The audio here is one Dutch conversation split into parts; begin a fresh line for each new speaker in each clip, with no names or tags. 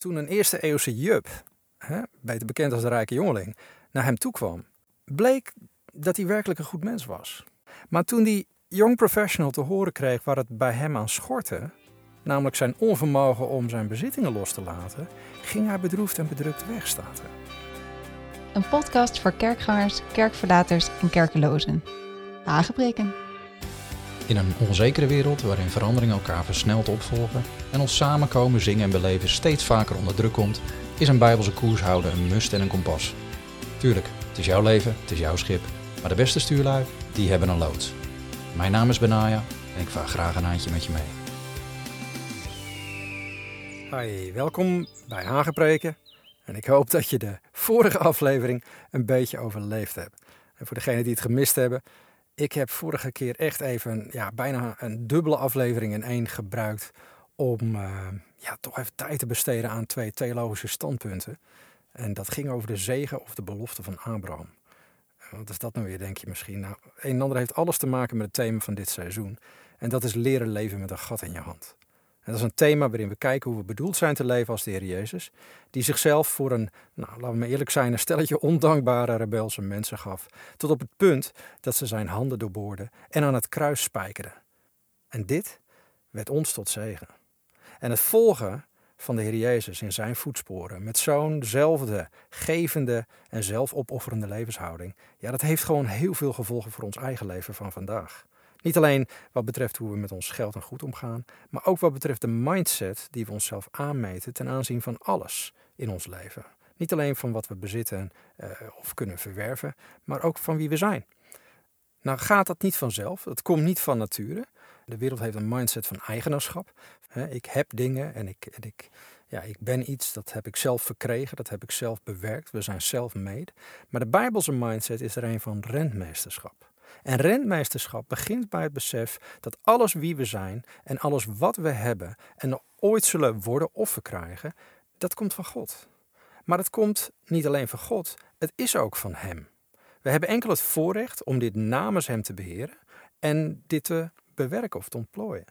Toen een eerste eeuwse Jup, hè, beter bekend als de rijke jongeling, naar hem toe kwam, bleek dat hij werkelijk een goed mens was. Maar toen die young professional te horen kreeg waar het bij hem aan schortte, namelijk zijn onvermogen om zijn bezittingen los te laten, ging hij bedroefd en bedrukt wegstaan.
Een podcast voor kerkgangers, kerkverlaters en kerkelozen. Hagebreken.
In een onzekere wereld waarin veranderingen elkaar versneld opvolgen en ons samenkomen, zingen en beleven steeds vaker onder druk komt, is een bijbelse koershouden een must en een kompas. Tuurlijk, het is jouw leven, het is jouw schip, maar de beste stuurlui, die hebben een loods. Mijn naam is Benaya en ik vaar graag een handje met je mee.
Hi, welkom bij Hagepreken. En ik hoop dat je de vorige aflevering een beetje overleefd hebt. En voor degenen die het gemist hebben, ik heb vorige keer echt even ja, bijna een dubbele aflevering in één gebruikt om uh, ja, toch even tijd te besteden aan twee theologische standpunten. En dat ging over de zegen of de belofte van Abraham. Wat is dat nou weer, denk je misschien? Nou, een en ander heeft alles te maken met het thema van dit seizoen. En dat is leren leven met een gat in je hand. Dat is een thema waarin we kijken hoe we bedoeld zijn te leven als de Heer Jezus. Die zichzelf voor een, nou, laten we maar eerlijk zijn, een stelletje ondankbare rebelse mensen gaf. Tot op het punt dat ze zijn handen doorboorden en aan het kruis spijkerden. En dit werd ons tot zegen. En het volgen van de Heer Jezus in zijn voetsporen, met zo'nzelfde gevende en zelfopofferende levenshouding, ja, dat heeft gewoon heel veel gevolgen voor ons eigen leven van vandaag. Niet alleen wat betreft hoe we met ons geld en goed omgaan, maar ook wat betreft de mindset die we onszelf aanmeten ten aanzien van alles in ons leven. Niet alleen van wat we bezitten uh, of kunnen verwerven, maar ook van wie we zijn. Nou gaat dat niet vanzelf, dat komt niet van nature. De wereld heeft een mindset van eigenaarschap. Ik heb dingen en ik, en ik, ja, ik ben iets, dat heb ik zelf verkregen, dat heb ik zelf bewerkt. We zijn self-made. Maar de Bijbelse mindset is er een van rentmeesterschap. En rentmeesterschap begint bij het besef dat alles wie we zijn en alles wat we hebben en ooit zullen worden of verkrijgen, dat komt van God. Maar het komt niet alleen van God, het is ook van Hem. We hebben enkel het voorrecht om dit namens Hem te beheren en dit te bewerken of te ontplooien.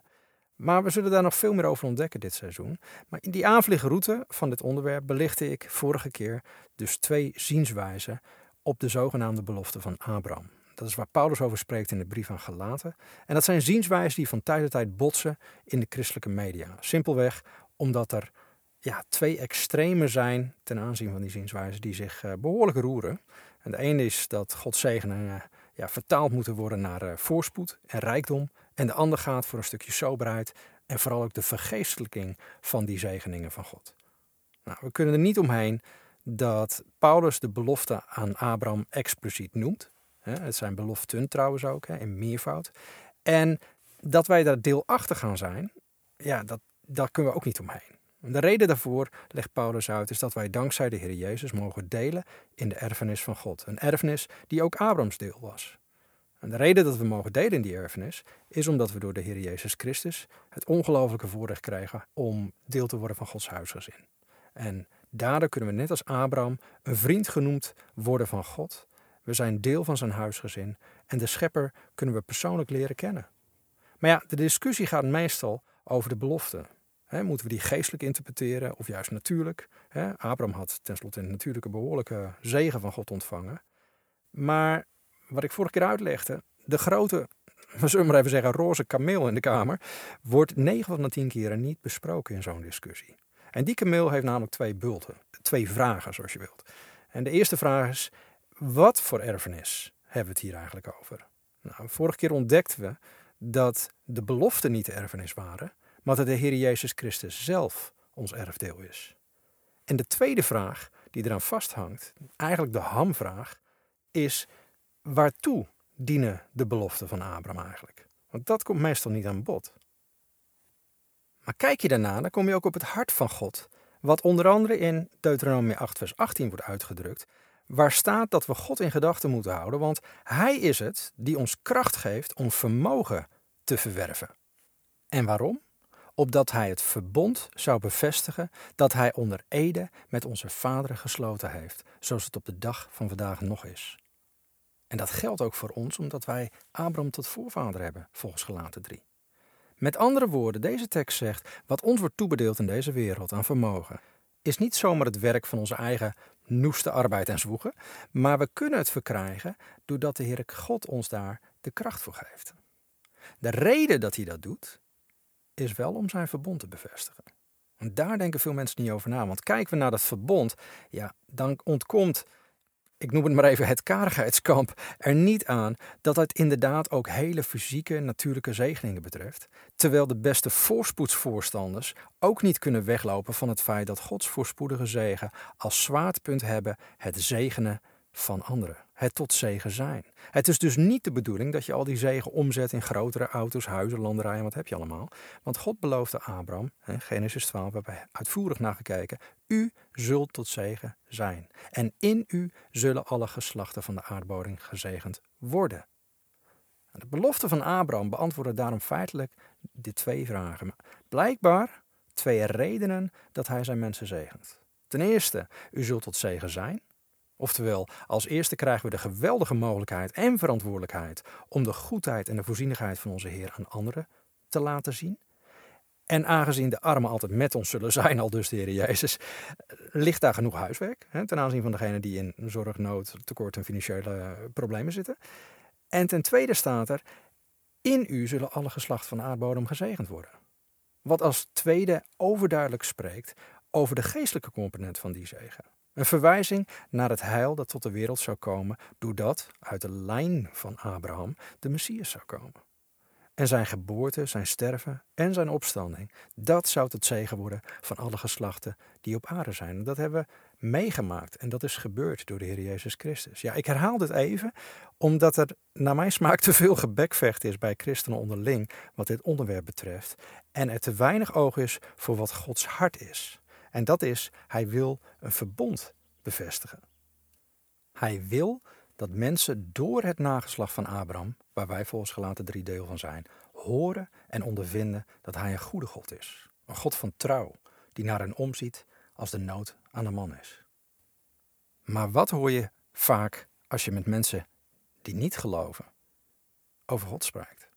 Maar we zullen daar nog veel meer over ontdekken dit seizoen. Maar in die aanvliegroute van dit onderwerp belichtte ik vorige keer dus twee zienswijzen op de zogenaamde belofte van Abraham. Dat is waar Paulus over spreekt in de brief aan Galaten. En dat zijn zienswijzen die van tijd tot tijd botsen in de christelijke media. Simpelweg omdat er ja, twee extremen zijn ten aanzien van die zienswijzen die zich uh, behoorlijk roeren. En de ene is dat Gods zegeningen ja, vertaald moeten worden naar uh, voorspoed en rijkdom. En de ander gaat voor een stukje soberheid en vooral ook de vergeestelijking van die zegeningen van God. Nou, we kunnen er niet omheen dat Paulus de belofte aan Abraham expliciet noemt. Het zijn beloften trouwens ook, in meervoud. En dat wij daar deelachtig gaan zijn, ja, dat, daar kunnen we ook niet omheen. De reden daarvoor, legt Paulus uit, is dat wij dankzij de Heer Jezus mogen delen in de erfenis van God. Een erfenis die ook Abrahams deel was. En de reden dat we mogen delen in die erfenis is omdat we door de Heer Jezus Christus het ongelofelijke voorrecht krijgen om deel te worden van Gods huisgezin. En daardoor kunnen we net als Abraham een vriend genoemd worden van God we zijn deel van zijn huisgezin en de schepper kunnen we persoonlijk leren kennen. Maar ja, de discussie gaat meestal over de belofte. moeten we die geestelijk interpreteren of juist natuurlijk? Abraham had tenslotte een natuurlijke behoorlijke zegen van God ontvangen. Maar wat ik vorige keer uitlegde, de grote, we zullen maar even zeggen, roze kameel in de Kamer, wordt 9 van de 10 keren niet besproken in zo'n discussie. En die kameel heeft namelijk twee bulten, twee vragen zoals je wilt. En de eerste vraag is, wat voor erfenis hebben we het hier eigenlijk over? Nou, vorige keer ontdekten we dat de beloften niet de erfenis waren, maar dat de Heer Jezus Christus zelf ons erfdeel is. En de tweede vraag die eraan vasthangt, eigenlijk de hamvraag, is waartoe dienen de beloften van Abraham eigenlijk? Want dat komt meestal niet aan bod. Maar kijk je daarna, dan kom je ook op het hart van God, wat onder andere in Deuteronomie 8, vers 18 wordt uitgedrukt, waar staat dat we God in gedachten moeten houden, want Hij is het die ons kracht geeft om vermogen te verwerven. En waarom? Opdat Hij het verbond zou bevestigen dat Hij onder Ede met onze vaderen gesloten heeft, zoals het op de dag van vandaag nog is. En dat geldt ook voor ons, omdat wij Abraham tot voorvader hebben, volgens Gelaten 3. Met andere woorden, deze tekst zegt: wat ons wordt toebedeeld in deze wereld aan vermogen, is niet zomaar het werk van onze eigen noeste arbeid en zwoegen, maar we kunnen het verkrijgen doordat de Heere God ons daar de kracht voor geeft. De reden dat hij dat doet, is wel om zijn verbond te bevestigen. En daar denken veel mensen niet over na. Want kijken we naar dat verbond, ja, dan ontkomt, ik noem het maar even het karigheidskamp, er niet aan dat het inderdaad ook hele fysieke, natuurlijke zegeningen betreft. Terwijl de beste voorspoedsvoorstanders ook niet kunnen weglopen van het feit dat Gods voorspoedige zegen als zwaartepunt hebben het zegenen van anderen. Het tot zegen zijn. Het is dus niet de bedoeling dat je al die zegen omzet in grotere auto's, huizen, landerijen, wat heb je allemaal. Want God beloofde Abraham, Genesis 12, hebben uitvoerig naar gekeken, u zult tot zegen zijn. En in u zullen alle geslachten van de aardboding gezegend worden. De belofte van Abraham beantwoordde daarom feitelijk die twee vragen. Blijkbaar twee redenen dat hij zijn mensen zegent. Ten eerste, u zult tot zegen zijn. Oftewel, als eerste krijgen we de geweldige mogelijkheid en verantwoordelijkheid om de goedheid en de voorzienigheid van onze Heer aan anderen te laten zien. En aangezien de armen altijd met ons zullen zijn, al dus de Heer Jezus, ligt daar genoeg huiswerk hè, ten aanzien van degenen die in zorg, nood, tekort en financiële problemen zitten. En ten tweede staat er, in u zullen alle geslacht van de aardbodem gezegend worden. Wat als tweede overduidelijk spreekt over de geestelijke component van die zegen. Een verwijzing naar het heil dat tot de wereld zou komen, doordat uit de lijn van Abraham de Messias zou komen. En zijn geboorte, zijn sterven en zijn opstanding, dat zou tot zegen worden van alle geslachten die op aarde zijn. En dat hebben we meegemaakt en dat is gebeurd door de Heer Jezus Christus. Ja, ik herhaal dit even, omdat er naar mijn smaak te veel gebekvecht is bij christenen onderling wat dit onderwerp betreft. En er te weinig oog is voor wat Gods hart is. En dat is, hij wil een verbond bevestigen. Hij wil dat mensen door het nageslag van Abraham, waar wij volgens gelaten drie deel van zijn, horen en ondervinden dat hij een goede God is. Een God van trouw, die naar hen omziet als de nood aan de man is. Maar wat hoor je vaak als je met mensen die niet geloven over God spreekt?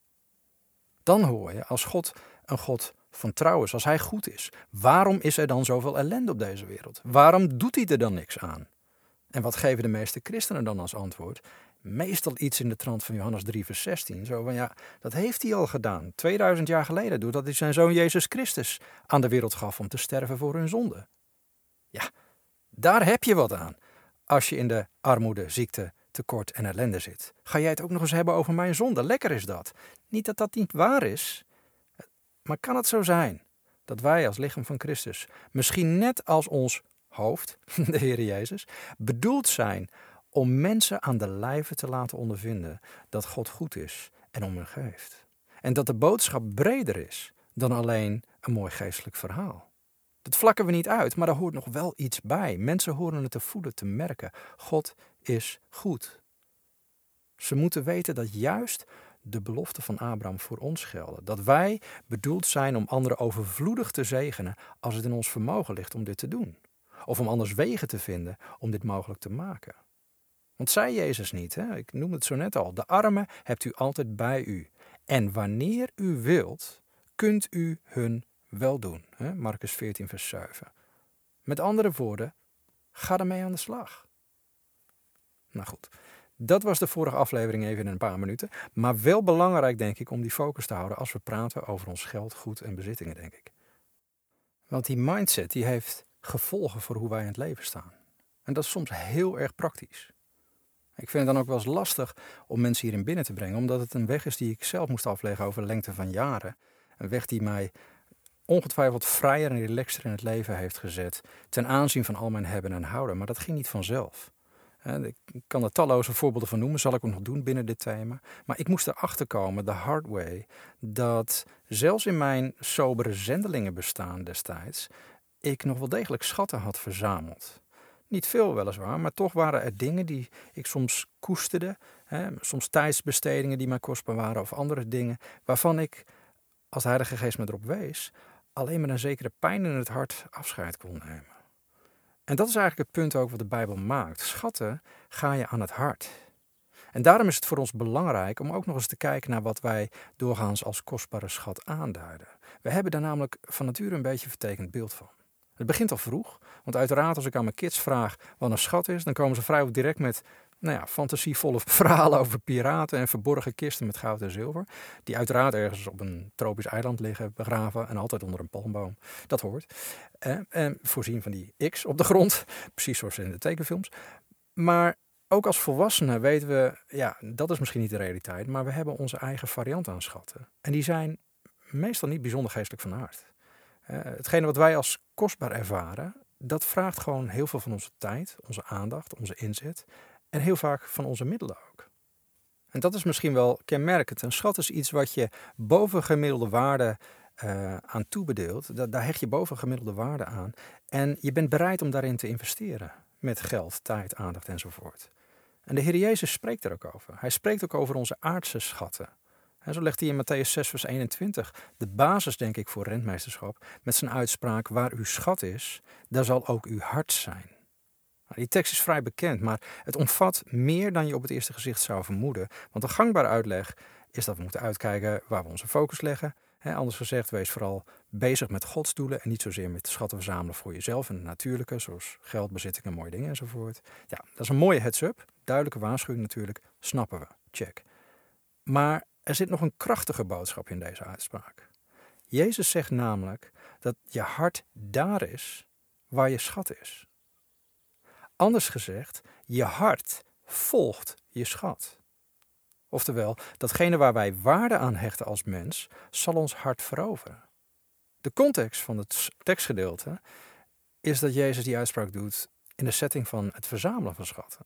Dan hoor je als God een God van trouwens, als hij goed is, waarom is er dan zoveel ellende op deze wereld? Waarom doet hij er dan niks aan? En wat geven de meeste christenen dan als antwoord? Meestal iets in de trant van Johannes 3, vers 16. Zo van ja, dat heeft hij al gedaan, 2000 jaar geleden, doordat hij zijn zoon Jezus Christus aan de wereld gaf om te sterven voor hun zonde. Ja, daar heb je wat aan. Als je in de armoede, ziekte, tekort en ellende zit. Ga jij het ook nog eens hebben over mijn zonde? Lekker is dat. Niet dat dat niet waar is. Maar kan het zo zijn dat wij als lichaam van Christus, misschien net als ons hoofd, de Heer Jezus, bedoeld zijn om mensen aan de lijve te laten ondervinden dat God goed is en om hen geeft? En dat de boodschap breder is dan alleen een mooi geestelijk verhaal. Dat vlakken we niet uit, maar er hoort nog wel iets bij. Mensen horen het te voelen, te merken. God is goed. Ze moeten weten dat juist de belofte van Abraham voor ons gelden. Dat wij bedoeld zijn om anderen overvloedig te zegenen als het in ons vermogen ligt om dit te doen. Of om anders wegen te vinden om dit mogelijk te maken. Want zei Jezus niet, hè? ik noem het zo net al, de armen hebt u altijd bij u. En wanneer u wilt, kunt u hun wel doen. Hè? Marcus 14, vers 7. Met andere woorden, ga ermee aan de slag. Nou goed, dat was de vorige aflevering even in een paar minuten. Maar wel belangrijk, denk ik, om die focus te houden als we praten over ons geld, goed en bezittingen, denk ik. Want die mindset die heeft gevolgen voor hoe wij in het leven staan. En dat is soms heel erg praktisch. Ik vind het dan ook wel eens lastig om mensen hierin binnen te brengen, omdat het een weg is die ik zelf moest afleggen over lengte van jaren. Een weg die mij ongetwijfeld vrijer en relaxter in het leven heeft gezet ten aanzien van al mijn hebben en houden. Maar dat ging niet vanzelf. Ik kan er talloze voorbeelden van noemen, zal ik ook nog doen binnen dit thema. Maar ik moest erachter komen, de hard way, dat zelfs in mijn sobere zendelingenbestaan destijds, ik nog wel degelijk schatten had verzameld. Niet veel weliswaar, maar toch waren er dingen die ik soms koesterde. Hè, soms tijdsbestedingen die mij kostbaar waren of andere dingen waarvan ik, als de Heilige Geest me erop wees, alleen met een zekere pijn in het hart afscheid kon nemen. En dat is eigenlijk het punt ook wat de Bijbel maakt. Schatten ga je aan het hart. En daarom is het voor ons belangrijk om ook nog eens te kijken naar wat wij doorgaans als kostbare schat aanduiden. We hebben daar namelijk van nature een beetje een vertekend beeld van. Het begint al vroeg, want uiteraard als ik aan mijn kids vraag wat een schat is, dan komen ze vrijwel direct met nou ja, fantasievolle verhalen over piraten en verborgen kisten met goud en zilver. Die uiteraard ergens op een tropisch eiland liggen begraven en altijd onder een palmboom. Dat hoort. en voorzien van die X op de grond, precies zoals in de tekenfilms. Maar ook als volwassenen weten we, ja, dat is misschien niet de realiteit, maar we hebben onze eigen variant aan schatten. En die zijn meestal niet bijzonder geestelijk van aard. Uh, hetgene wat wij als kostbaar ervaren, dat vraagt gewoon heel veel van onze tijd, onze aandacht, onze inzet en heel vaak van onze middelen ook. En dat is misschien wel kenmerkend. Een schat is iets wat je boven gemiddelde waarde uh, aan toebedeelt. daar hecht je boven gemiddelde waarde aan. En je bent bereid om daarin te investeren. Met geld, tijd, aandacht enzovoort. En de Heer Jezus spreekt er ook over. Hij spreekt ook over onze aardse schatten. En zo legt hij in Matthäus 6, vers 21 de basis, denk ik, voor rentmeesterschap. Met zijn uitspraak: Waar uw schat is, daar zal ook uw hart zijn. Nou, die tekst is vrij bekend, maar het omvat meer dan je op het eerste gezicht zou vermoeden. Want een gangbare uitleg is dat we moeten uitkijken waar we onze focus leggen. anders gezegd, wees vooral bezig met Gods doelen en niet zozeer met schatten verzamelen voor jezelf en het natuurlijke, zoals geld, bezittingen, mooie dingen enzovoort. Ja, dat is een mooie heads-up, duidelijke waarschuwing natuurlijk, snappen we, check. Maar er zit nog een krachtige boodschap in deze uitspraak. Jezus zegt namelijk dat je hart daar is waar je schat is. Anders gezegd, je hart volgt je schat. Oftewel, datgene waar wij waarde aan hechten als mens, zal ons hart veroveren. De context van het tekstgedeelte is dat Jezus die uitspraak doet in de setting van het verzamelen van schatten.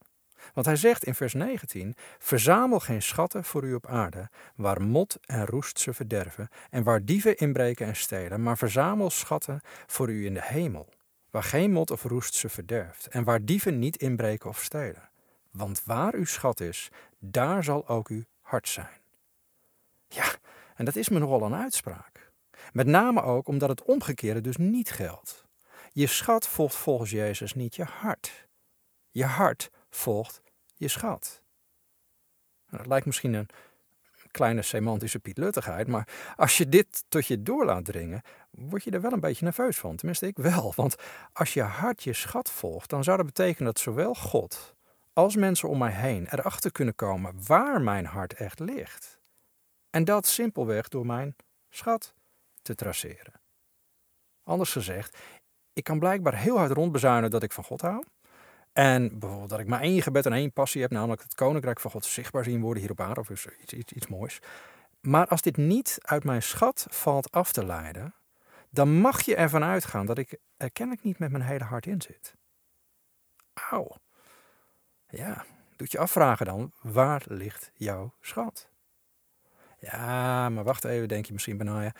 Want hij zegt in vers 19: Verzamel geen schatten voor u op aarde, waar mot en roest ze verderven, en waar dieven inbreken en stelen, maar verzamel schatten voor u in de hemel, waar geen mot of roest ze verderft, en waar dieven niet inbreken of stelen. Want waar uw schat is, daar zal ook uw hart zijn. Ja, en dat is me nogal een uitspraak. Met name ook omdat het omgekeerde dus niet geldt. Je schat volgt volgens Jezus niet je hart. Je hart volgt je schat. Nou, dat lijkt misschien een kleine semantische pietluttigheid, maar als je dit tot je door laat dringen, word je er wel een beetje nerveus van. Tenminste, ik wel. Want als je hart je schat volgt, dan zou dat betekenen dat zowel God als mensen om mij heen erachter kunnen komen waar mijn hart echt ligt. En dat simpelweg door mijn schat te traceren. Anders gezegd, ik kan blijkbaar heel hard rondbezuinen dat ik van God hou. En bijvoorbeeld dat ik maar één gebed en één passie heb, namelijk het koninkrijk van God zichtbaar zien worden hier op aarde, of iets, iets, iets moois. Maar als dit niet uit mijn schat valt af te leiden, dan mag je ervan uitgaan dat ik er kennelijk niet met mijn hele hart in zit. Auw. Ja, doet je afvragen dan, waar ligt jouw schat? Ja, maar wacht even, denk je misschien bijna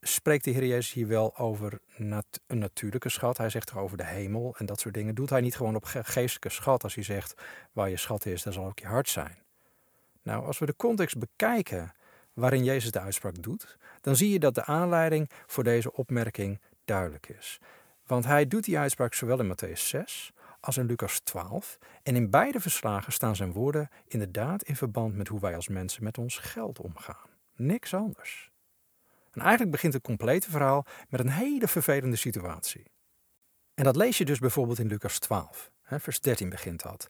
spreekt de Heer Jezus hier wel over een natuurlijke schat. Hij zegt toch over de hemel en dat soort dingen. Doet hij niet gewoon op geestelijke schat als hij zegt waar je schat is, daar zal ook je hart zijn. Nou, als we de context bekijken waarin Jezus de uitspraak doet, dan zie je dat de aanleiding voor deze opmerking duidelijk is. Want hij doet die uitspraak zowel in Matthäus 6 als in Lucas 12. En in beide verslagen staan zijn woorden inderdaad in verband met hoe wij als mensen met ons geld omgaan. Niks anders. En eigenlijk begint het complete verhaal met een hele vervelende situatie. En dat lees je dus bijvoorbeeld in Lucas 12. vers 13 begint dat.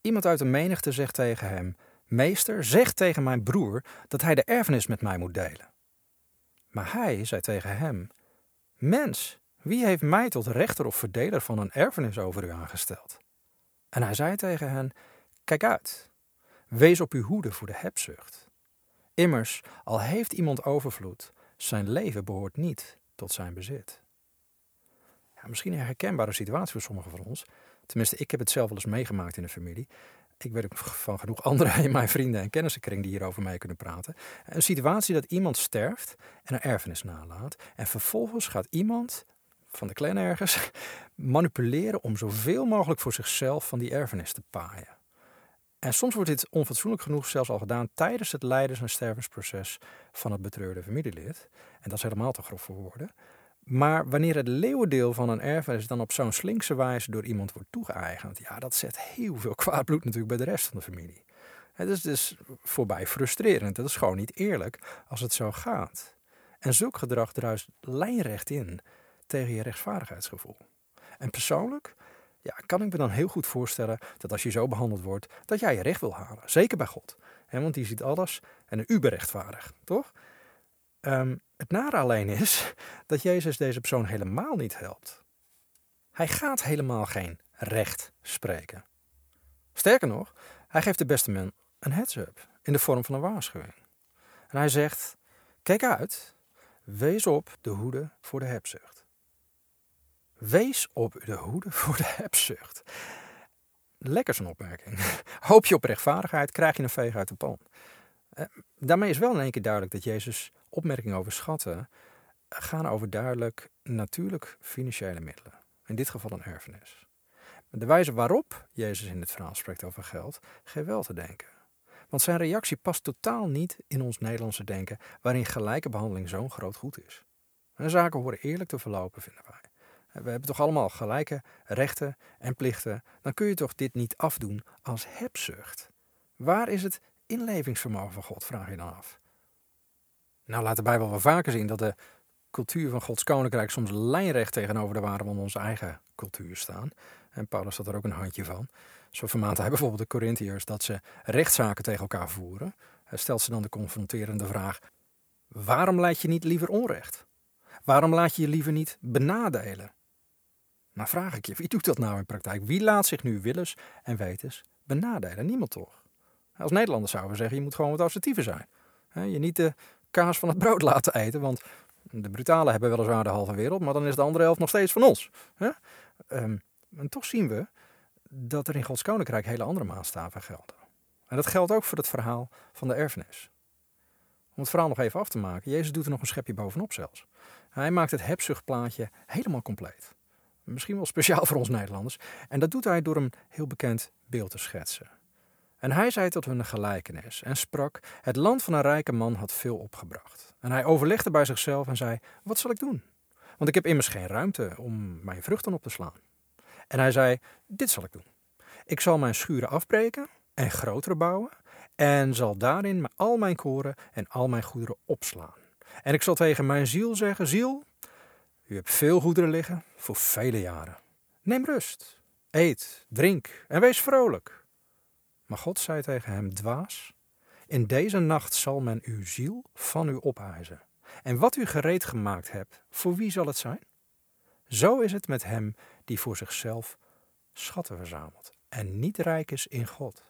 Iemand uit de menigte zegt tegen hem: Meester, zeg tegen mijn broer dat hij de erfenis met mij moet delen. Maar hij zei tegen hem: Mens, wie heeft mij tot rechter of verdeler van een erfenis over u aangesteld? En hij zei tegen hen: Kijk uit, wees op uw hoede voor de hebzucht. Immers, al heeft iemand overvloed, zijn leven behoort niet tot zijn bezit. Ja, misschien een herkenbare situatie voor sommigen van ons. Tenminste, ik heb het zelf wel eens meegemaakt in de familie. Ik weet ook van genoeg anderen in mijn vrienden en kennissenkring die hierover mee kunnen praten. Een situatie dat iemand sterft en een erfenis nalaat. En vervolgens gaat iemand van de clan ergens manipuleren om zoveel mogelijk voor zichzelf van die erfenis te paaien. En soms wordt dit onfatsoenlijk genoeg zelfs al gedaan tijdens het leidens- en stervensproces van het betreurde familielid. En dat is helemaal te grof voor woorden. Maar wanneer het leeuwendeel van een erfenis dan op zo'n slinkse wijze door iemand wordt toegeëigend, ja, dat zet heel veel kwaad bloed natuurlijk bij de rest van de familie. Het is dus voorbij frustrerend. Het is gewoon niet eerlijk als het zo gaat. En zulk gedrag druist lijnrecht in tegen je rechtvaardigheidsgevoel. En persoonlijk ja, kan ik me dan heel goed voorstellen dat als je zo behandeld wordt, dat jij je recht wil halen. Zeker bij God. want die ziet alles en een uberrechtvaardig, toch? Um, het nare alleen is dat Jezus deze persoon helemaal niet helpt. Hij gaat helemaal geen recht spreken. Sterker nog, hij geeft de beste man een heads-up in de vorm van een waarschuwing. En hij zegt: Kijk uit, wees op de hoede voor de hebzucht. Wees op de hoede voor de hebzucht. Lekker zo'n opmerking. Hoop je op rechtvaardigheid, krijg je een veeg uit de pan. Eh, daarmee is wel in één keer duidelijk dat Jezus opmerkingen over schatten gaan over duidelijk natuurlijk financiële middelen. In dit geval een erfenis. De wijze waarop Jezus in dit verhaal spreekt over geld, geeft wel te denken. Want zijn reactie past totaal niet in ons Nederlandse denken, waarin gelijke behandeling zo'n groot goed is. En zaken horen eerlijk te verlopen, vinden wij. We hebben toch allemaal gelijke rechten en plichten. Dan kun je toch dit niet afdoen als hebzucht? Waar is het inlevingsvermogen van God, vraag je dan af. Nou laat de Bijbel wel vaker zien dat de cultuur van Gods koninkrijk soms lijnrecht tegenover de waarde van onze eigen cultuur staan. En Paulus had er ook een handje van. Zo vermaant hij bijvoorbeeld de Corinthiërs dat ze rechtszaken tegen elkaar voeren. Hij stelt ze dan de confronterende vraag: waarom laat je niet liever onrecht? Waarom laat je je liever niet benadelen? Nou vraag ik je, wie doet dat nou in praktijk? Wie laat zich nu willens en wetens benadelen? Niemand toch? Als Nederlanders zouden we zeggen, je moet gewoon wat assertiever zijn. Je niet de kaas van het brood laten eten, want de brutalen hebben weliswaar de halve wereld, maar dan is de andere helft nog steeds van ons. Um, en toch zien we dat er in Gods Koninkrijk hele andere maatstaven gelden. En dat geldt ook voor het verhaal van de erfenis. Om het verhaal nog even af te maken, Jezus doet er nog een schepje bovenop zelfs. Hij maakt het hebzuchtplaatje helemaal compleet. Misschien wel speciaal voor ons Nederlanders. En dat doet hij door een heel bekend beeld te schetsen. En hij zei tot hun gelijkenis en sprak: Het land van een rijke man had veel opgebracht. En hij overlegde bij zichzelf en zei: Wat zal ik doen? Want ik heb immers geen ruimte om mijn vruchten op te slaan. En hij zei: Dit zal ik doen. Ik zal mijn schuren afbreken en grotere bouwen. En zal daarin al mijn koren en al mijn goederen opslaan. En ik zal tegen mijn ziel zeggen: Ziel, u hebt veel goederen liggen voor vele jaren. Neem rust, eet, drink en wees vrolijk. Maar God zei tegen hem: Dwaas, in deze nacht zal men uw ziel van u opeisen. En wat u gereed gemaakt hebt, voor wie zal het zijn? Zo is het met hem die voor zichzelf schatten verzamelt en niet rijk is in God.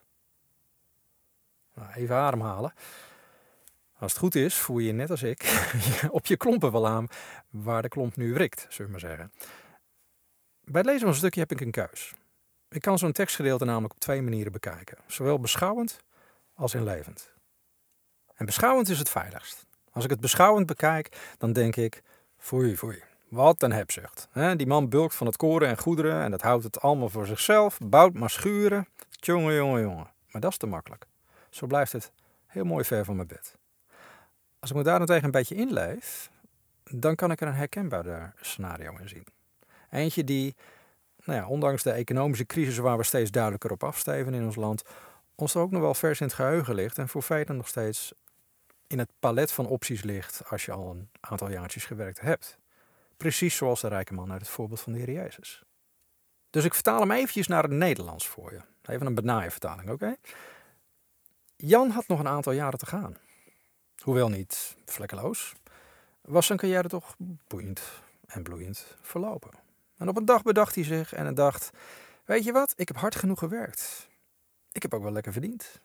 Nou, even ademhalen. Als het goed is, voel je net als ik op je klompen wel aan waar de klomp nu wrikt, zullen we maar zeggen. Bij het lezen van een stukje heb ik een keus. Ik kan zo'n tekstgedeelte namelijk op twee manieren bekijken. Zowel beschouwend als inlevend. En beschouwend is het veiligst. Als ik het beschouwend bekijk, dan denk ik, foei, foei. Wat een hebzucht. Die man bulkt van het koren en goederen en dat houdt het allemaal voor zichzelf. Bouwt maar schuren. Tjonge, jonge, jonge. Maar dat is te makkelijk. Zo blijft het heel mooi ver van mijn bed. Als ik me daarentegen een beetje inleef, dan kan ik er een herkenbaar scenario in zien. Eentje die nou ja, ondanks de economische crisis waar we steeds duidelijker op afsteven in ons land, ons er ook nog wel vers in het geheugen ligt en voor velen nog steeds in het palet van opties ligt als je al een aantal jaartjes gewerkt hebt. Precies zoals de rijke man uit het voorbeeld van de Heer Jezus. Dus ik vertaal hem eventjes naar het Nederlands voor je. Even een benaaie vertaling, oké? Jan had nog een aantal jaren te gaan. Hoewel niet vlekkeloos, was zijn carrière toch boeiend en bloeiend verlopen. En op een dag bedacht hij zich en dacht: Weet je wat, ik heb hard genoeg gewerkt. Ik heb ook wel lekker verdiend.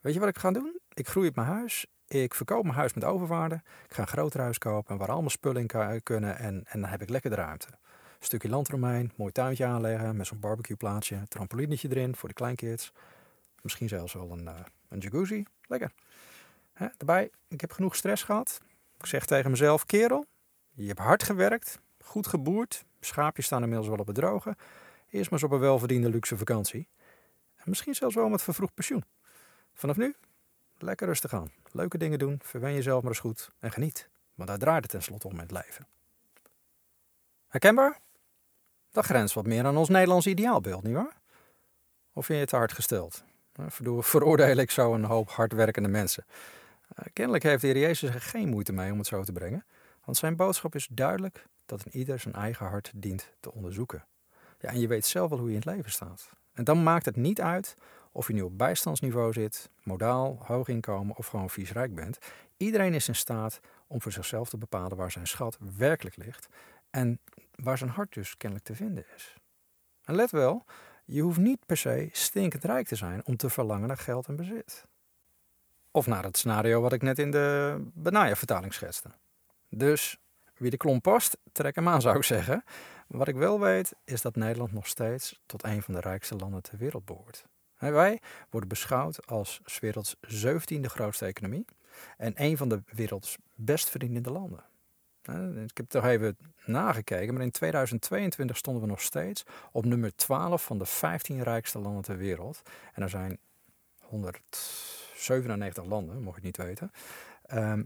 Weet je wat ik ga doen? Ik groei op mijn huis. Ik verkoop mijn huis met overwaarde. Ik ga een groter huis kopen waar al mijn spullen in kunnen. En, en dan heb ik lekker de ruimte. Stukje land eromheen, mooi tuintje aanleggen met zo'n barbecueplaatsje, trampolinetje erin voor de kleinkids. Misschien zelfs wel een, uh, een jacuzzi. Lekker. Hè? Daarbij, ik heb genoeg stress gehad. Ik zeg tegen mezelf, kerel, je hebt hard gewerkt, goed geboerd, Schaapjes staan inmiddels wel op het droge. Eerst maar eens op een welverdiende luxe vakantie. En misschien zelfs wel met vervroegd pensioen. Vanaf nu, lekker rustig aan. Leuke dingen doen, verwen jezelf maar eens goed en geniet. Want daar draait het tenslotte om met het leven. Herkenbaar? Dat grenst wat meer aan ons Nederlands ideaalbeeld, nietwaar? Of vind je het te hard gesteld? Veroordeel ik zo een hoop hardwerkende mensen. Eh, kennelijk heeft de Heer Jezus er geen moeite mee om het zo te brengen. Want zijn boodschap is duidelijk dat een ieder zijn eigen hart dient te onderzoeken. Ja, en je weet zelf wel hoe je in het leven staat. En dan maakt het niet uit of je nu op bijstandsniveau zit, modaal, hoog inkomen of gewoon vies rijk bent. Iedereen is in staat om voor zichzelf te bepalen waar zijn schat werkelijk ligt en waar zijn hart dus kennelijk te vinden is. En let wel, je hoeft niet per se stinkend rijk te zijn om te verlangen naar geld en bezit. Of naar het scenario wat ik net in de Benaya-vertaling schetste. Dus wie de klomp past, trek hem aan zou ik zeggen. Wat ik wel weet, is dat Nederland nog steeds tot een van de rijkste landen ter wereld behoort. Wij worden beschouwd als werelds zeventiende grootste economie en een van de werelds best verdienende landen. Ik heb toch even nagekeken, maar in 2022 stonden we nog steeds op nummer 12 van de 15 rijkste landen ter wereld. En er zijn 197 landen, mocht het niet weten. Ehm,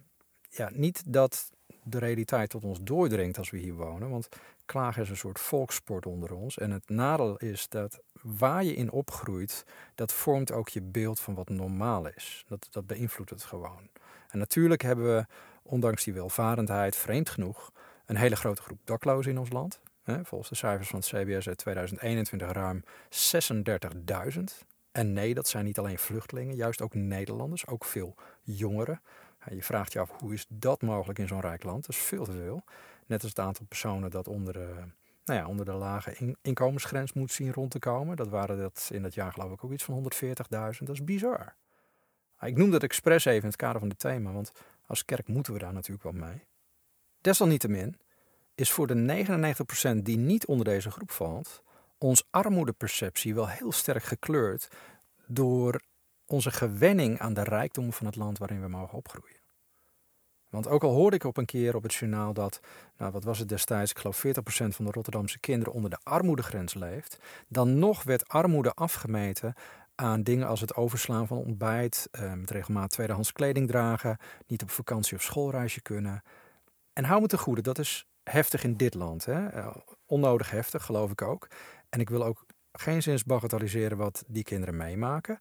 ja, niet dat de realiteit tot ons doordringt als we hier wonen, want klagen is een soort volkssport onder ons. En het nadeel is dat waar je in opgroeit, dat vormt ook je beeld van wat normaal is. Dat, dat beïnvloedt het gewoon. En natuurlijk hebben we, ondanks die welvarendheid, vreemd genoeg, een hele grote groep daklozen in ons land. Volgens de cijfers van het CBS uit 2021 ruim 36.000. En nee, dat zijn niet alleen vluchtelingen, juist ook Nederlanders, ook veel jongeren. Je vraagt je af, hoe is dat mogelijk in zo'n rijk land? Dat is veel te veel. Net als het aantal personen dat onder de, nou ja, onder de lage inkomensgrens moet zien rond te komen. Dat waren dat in dat jaar geloof ik ook iets van 140.000. Dat is bizar. Ik noem dat expres even in het kader van dit thema, want als kerk moeten we daar natuurlijk wel mee. Desalniettemin is voor de 99% die niet onder deze groep valt, ons armoedeperceptie wel heel sterk gekleurd door onze gewenning aan de rijkdom van het land waarin we mogen opgroeien. Want ook al hoorde ik op een keer op het journaal dat, nou wat was het destijds, ik geloof 40% van de Rotterdamse kinderen onder de armoedegrens leeft, dan nog werd armoede afgemeten aan dingen als het overslaan van ontbijt, eh, met regelmaat tweedehands kleding dragen, niet op vakantie of schoolreisje kunnen. En hou me te goede, dat is heftig in dit land. Hè? Eh, onnodig heftig, geloof ik ook. En ik wil ook geen zins bagatelliseren wat die kinderen meemaken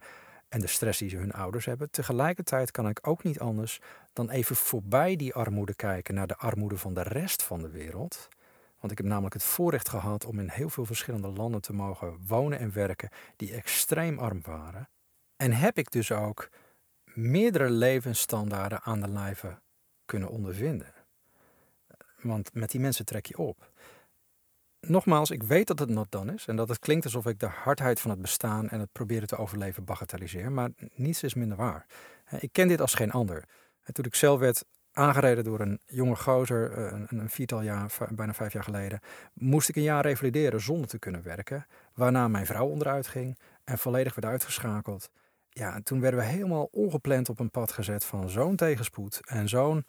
en de stress die ze hun ouders hebben. Tegelijkertijd kan ik ook niet anders dan even voorbij die armoede kijken naar de armoede van de rest van de wereld. Want ik heb namelijk het voorrecht gehad om in heel veel verschillende landen te mogen wonen en werken die extreem arm waren. En heb ik dus ook meerdere levensstandaarden aan de lijve kunnen ondervinden. Want met die mensen trek je op nogmaals, ik weet dat het not dan is en dat het klinkt alsof ik de hardheid van het bestaan en het proberen te overleven bagatelliseer, maar niets is minder waar. Ik ken dit als geen ander. toen ik zelf werd aangereden door een jonge gozer, eh, een, een viertal jaar, bijna vijf jaar geleden, moest ik een jaar revalideren zonder te kunnen werken, waarna mijn vrouw onderuit ging en volledig werd uitgeschakeld. Ja, en toen werden we helemaal ongepland op een pad gezet van zo'n tegenspoed en zo'n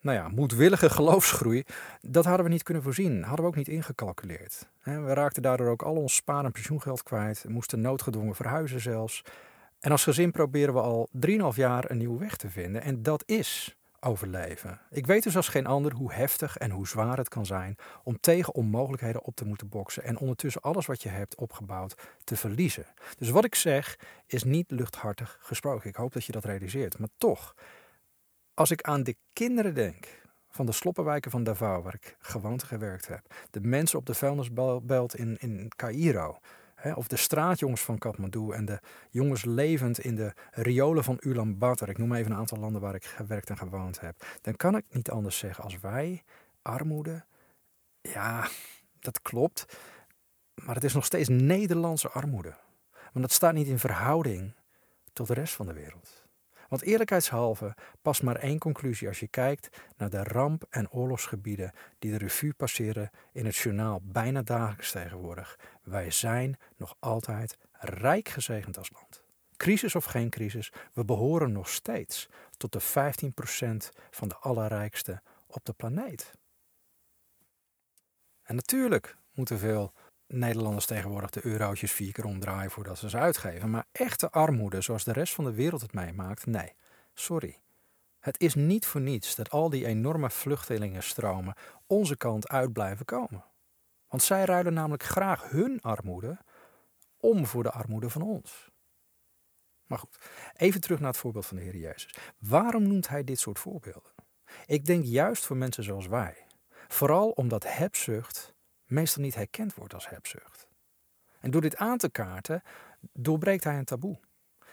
nou ja, moedwillige geloofsgroei, dat hadden we niet kunnen voorzien. Hadden we ook niet ingecalculeerd. We raakten daardoor ook al ons spaar- en pensioengeld kwijt. Moesten noodgedwongen verhuizen zelfs. En als gezin proberen we al 3,5 jaar een nieuwe weg te vinden. En dat is overleven. Ik weet dus als geen ander hoe heftig en hoe zwaar het kan zijn om tegen onmogelijkheden op te moeten boksen en ondertussen alles wat je hebt opgebouwd te verliezen. Dus wat ik zeg is niet luchthartig gesproken. Ik hoop dat je dat realiseert. Maar toch, als ik aan de kinderen denk van de sloppenwijken van Davao, waar ik gewoond gewerkt heb, de mensen op de vuilnisbelt in, in Cairo, hè, of de straatjongens van Kathmandu en de jongens levend in de riolen van Ulaanbaatar, ik noem even een aantal landen waar ik gewerkt en gewoond heb, dan kan ik niet anders zeggen als wij, armoede, ja, dat klopt, maar het is nog steeds Nederlandse armoede. Want dat staat niet in verhouding tot de rest van de wereld. Want eerlijkheidshalve past maar één conclusie als je kijkt naar de ramp- en oorlogsgebieden die de revue passeren in het journaal bijna dagelijks tegenwoordig. Wij zijn nog altijd rijk gezegend als land. Crisis of geen crisis, we behoren nog steeds tot de 15% van de allerrijkste op de planeet. En natuurlijk moeten veel Nederlanders tegenwoordig de eurotjes vier keer omdraaien voordat ze ze uitgeven. Maar echte armoede, zoals de rest van de wereld het meemaakt, nee. Sorry. Het is niet voor niets dat al die enorme vluchtelingenstromen onze kant uit blijven komen. Want zij ruilen namelijk graag hun armoede om voor de armoede van ons. Maar goed, even terug naar het voorbeeld van de Heer Jezus. Waarom noemt hij dit soort voorbeelden? Ik denk juist voor mensen zoals wij. Vooral omdat hebzucht meestal niet herkend wordt als hebzucht. En door dit aan te kaarten doorbreekt hij een taboe.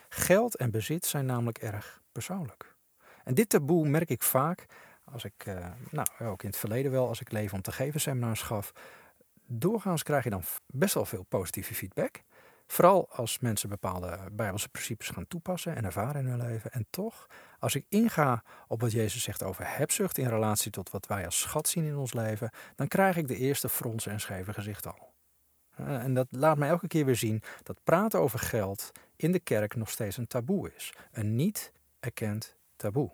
Geld en bezit zijn namelijk erg persoonlijk. En dit taboe merk ik vaak als ik, uh, nou ook in het verleden wel, als ik leven om te geven seminars gaf. Doorgaans krijg je dan best wel veel positieve feedback. Vooral als mensen bepaalde Bijbelse principes gaan toepassen en ervaren in hun leven. En toch, als ik inga op wat Jezus zegt over hebzucht in relatie tot wat wij als schat zien in ons leven, dan krijg ik de eerste fronsen en scheve gezicht al. Eh, en dat laat mij elke keer weer zien dat praten over geld in de kerk nog steeds een taboe is. Een niet erkend taboe.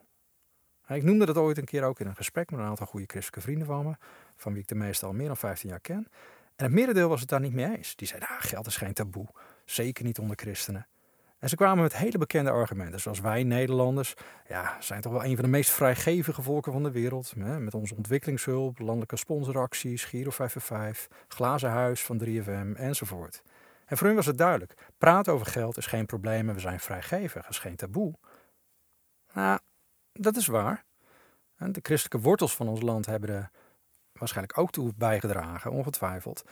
Ik noemde dat ooit een keer ook in een gesprek met een aantal goede christelijke vrienden van me, van wie ik de meeste al meer dan 15 jaar ken. En het merendeel was het daar niet mee eens. Die zeiden, ah, geld is geen taboe, zeker niet onder christenen. En ze kwamen met hele bekende argumenten, zoals wij Nederlanders ja, zijn toch wel een van de meest vrijgevige volken van de wereld. Hè, met onze ontwikkelingshulp, landelijke sponsoracties, Giro 555, Glazen Huis van 3FM enzovoort. En voor hun was het duidelijk, praten over geld is geen probleem en we zijn vrijgevig, is geen taboe. Nou, dat is waar. De christelijke wortels van ons land hebben er waarschijnlijk ook toe bijgedragen, ongetwijfeld,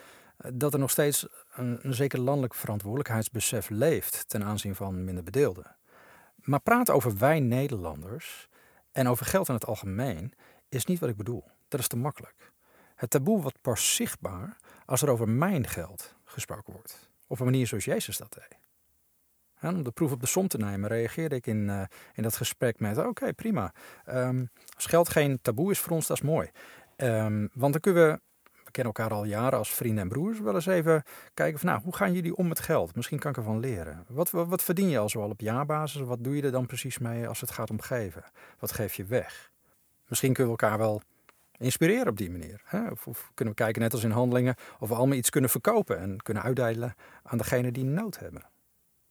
dat er nog steeds een, een zeker landelijk verantwoordelijkheidsbesef leeft ten aanzien van minder bedeelden. Maar praten over wij Nederlanders en over geld in het algemeen is niet wat ik bedoel. Dat is te makkelijk. Het taboe wordt pas zichtbaar als er over mijn geld gesproken wordt. Op een manier zoals Jezus dat deed om de proef op de som te nemen, reageerde ik in, uh, in dat gesprek met: Oké, prima. Um, als geld geen taboe is voor ons, dat is mooi. Um, want dan kunnen we, we kennen elkaar al jaren als vrienden en broers, wel eens even kijken van: Nou, hoe gaan jullie om met geld? Misschien kan ik ervan leren. Wat, wat, wat verdien je al zoal op jaarbasis? Wat doe je er dan precies mee als het gaat om geven? Wat geef je weg? Misschien kunnen we elkaar wel inspireren op die manier. Hè? Of, of, kunnen we kijken, net als in handelingen, of we allemaal iets kunnen verkopen en kunnen uitdelen aan degene die nood hebben.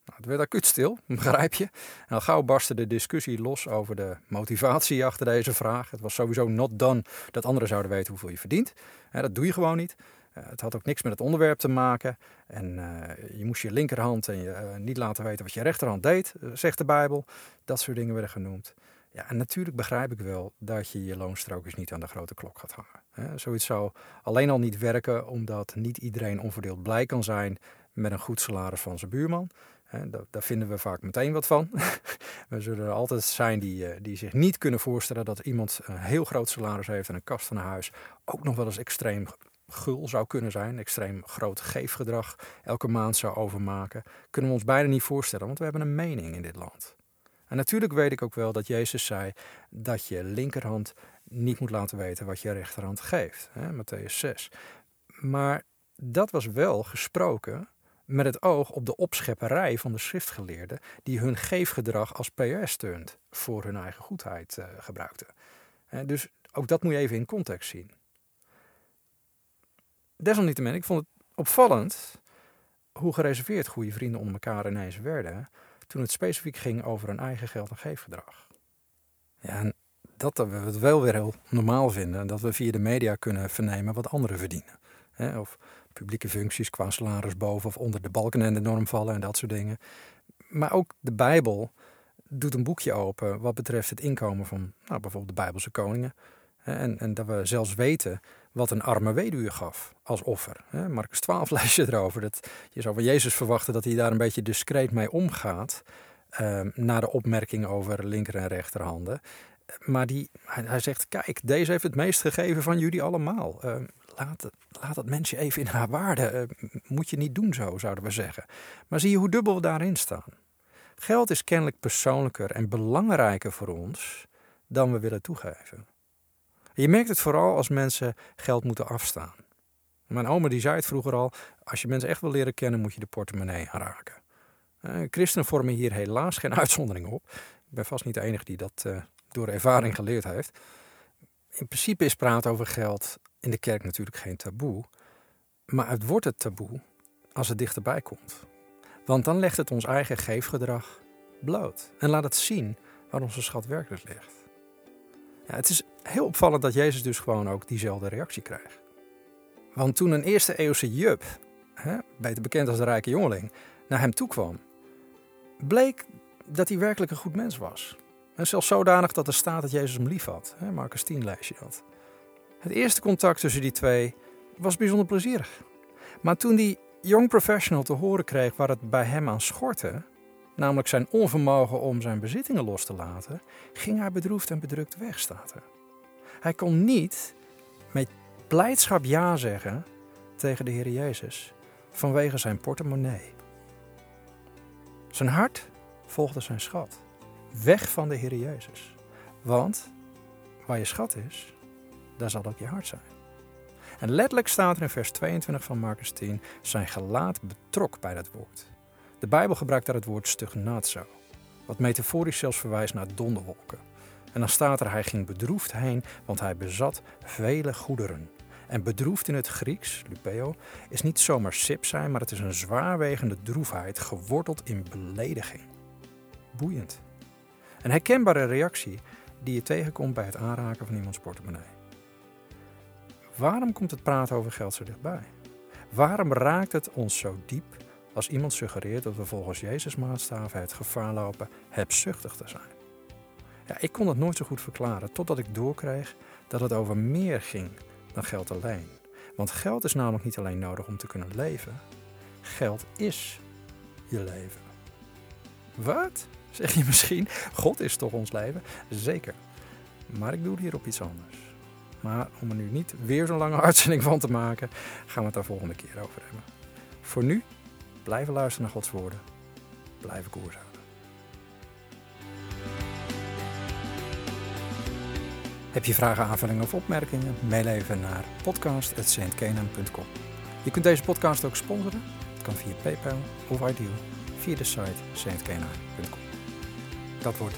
Nou, het werd acuut stil, begrijp je? En al gauw barstte de discussie los over de motivatie achter deze vraag. Het was sowieso not done dat anderen zouden weten hoeveel je verdient. dat doe je gewoon niet. Eh, het had ook niks met het onderwerp te maken. En eh, je moest je linkerhand en je eh, niet laten weten wat je rechterhand deed, zegt de Bijbel. Dat soort dingen werden genoemd. Ja, en natuurlijk begrijp ik wel dat je je loonstrookjes niet aan de grote klok gaat hangen. zoiets zou alleen al niet werken omdat niet iedereen onverdeeld blij kan zijn met een goed salaris van zijn buurman daar, vinden we vaak meteen wat van. we zullen er altijd zijn die, eh, die zich niet kunnen voorstellen dat iemand een heel groot salaris heeft en een kast van een huis ook nog wel eens extreem gul zou kunnen zijn, extreem groot geefgedrag elke maand zou overmaken. Kunnen we ons bijna niet voorstellen, want we hebben een mening in dit land. En natuurlijk weet ik ook wel dat Jezus zei dat je linkerhand niet moet laten weten wat je rechterhand geeft. Hè, Matthäus 6. Maar dat was wel gesproken met het oog op de opschepperij van de schriftgeleerden die hun geefgedrag als PR-stunt voor hun eigen goedheid uh, gebruikten. dus ook dat moet je even in context zien. Desalniettemin, ik vond het opvallend hoe gereserveerd goede vrienden onder elkaar ineens werden toen het specifiek ging over hun eigen geld- en geefgedrag. Ja, en dat we het wel weer heel normaal vinden, dat we via de media kunnen vernemen wat anderen verdienen. of publieke functies qua salaris boven of onder de balken en de norm vallen en dat soort dingen. Maar ook de Bijbel doet een boekje open wat betreft het inkomen van nou, bijvoorbeeld de Bijbelse koningen. En, en dat we zelfs weten wat een arme weduwe gaf als offer. Marcus 12 lees je erover. Dat je zou van Jezus verwachten dat hij daar een beetje discreet mee omgaat. Uh, na de opmerking over linker en rechterhanden. Maar die, hij, zegt, kijk, deze heeft het meest gegeven van jullie allemaal. Uh, laat, dat mensje even in haar waarde. Uh, moet je niet doen zo, zouden we zeggen. Maar zie je hoe dubbel we daarin staan. Geld is kennelijk persoonlijker en belangrijker voor ons dan we willen toegeven. Je merkt het vooral als mensen geld moeten afstaan. Mijn oma die zei het vroeger al, als je mensen echt wil leren kennen moet je de portemonnee aanraken. Uh, christenen vormen hier helaas geen uitzondering op. Ik ben vast niet de enige die dat uh, door ervaring geleerd heeft. In principe is praten over geld in de kerk natuurlijk geen taboe. Maar het wordt het taboe als het dichterbij komt. Want dan legt het ons eigen geefgedrag bloot. En laat het zien waar onze schat werkelijk ligt. Ja, het is heel opvallend dat Jezus dus gewoon ook diezelfde reactie krijgt. Want toen een eerste eeuwse Jup, hè, beter bekend als de rijke jongeling, naar hem toe kwam, bleek dat hij werkelijk een goed mens was. En zelfs zodanig dat er staat dat Jezus hem lief had. Marcus 10 lees je dat. Het eerste contact tussen die twee was bijzonder plezierig. Maar toen die Young Professional te horen kreeg waar het bij hem aan schortte, namelijk zijn onvermogen om zijn bezittingen los te laten, ging hij bedroefd en bedrukt weg, staat er. Hij kon niet met blijdschap ja zeggen tegen de Heer Jezus vanwege zijn portemonnee. Zijn hart volgde zijn schat. Weg van de Heer Jezus. Want waar je schat is, daar zal ook je hart zijn. En letterlijk staat er in vers 22 van Marcus 10: zijn gelaat betrok bij dat woord. De Bijbel gebruikt daar het woord stugnazo, wat metaforisch zelfs verwijst naar donderwolken. En dan staat er: hij ging bedroefd heen, want hij bezat vele goederen. En bedroefd in het Grieks, lupeo, is niet zomaar sip zijn, maar het is een zwaarwegende droefheid, geworteld in belediging. Boeiend. Een herkenbare reactie die je tegenkomt bij het aanraken van iemands portemonnee. Waarom komt het praten over geld zo dichtbij? Waarom raakt het ons zo diep als iemand suggereert dat we volgens Jezus maatstaven het gevaar lopen hebzuchtig te zijn? Ja, ik kon het nooit zo goed verklaren totdat ik doorkreeg dat het over meer ging dan geld alleen. Want geld is namelijk niet alleen nodig om te kunnen leven. Geld is je leven. Wat? Zeg je misschien? God is toch ons leven? Zeker. Maar ik doe hier op iets anders. Maar om er nu niet weer zo'n lange uitzending van te maken, gaan we het daar volgende keer over hebben. Voor nu, blijven luisteren naar Gods woorden. Blijven koers houden. Heb je vragen, aanvullingen of opmerkingen? Mail even naar podcast.saintkenan.com. Je kunt deze podcast ook sponsoren. Het kan via PayPal of Ideal via de site saintkenan.com. Dat wordt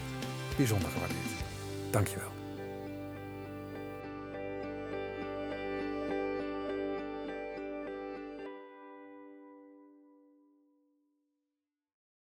bijzonder gewaardeerd. Dankjewel.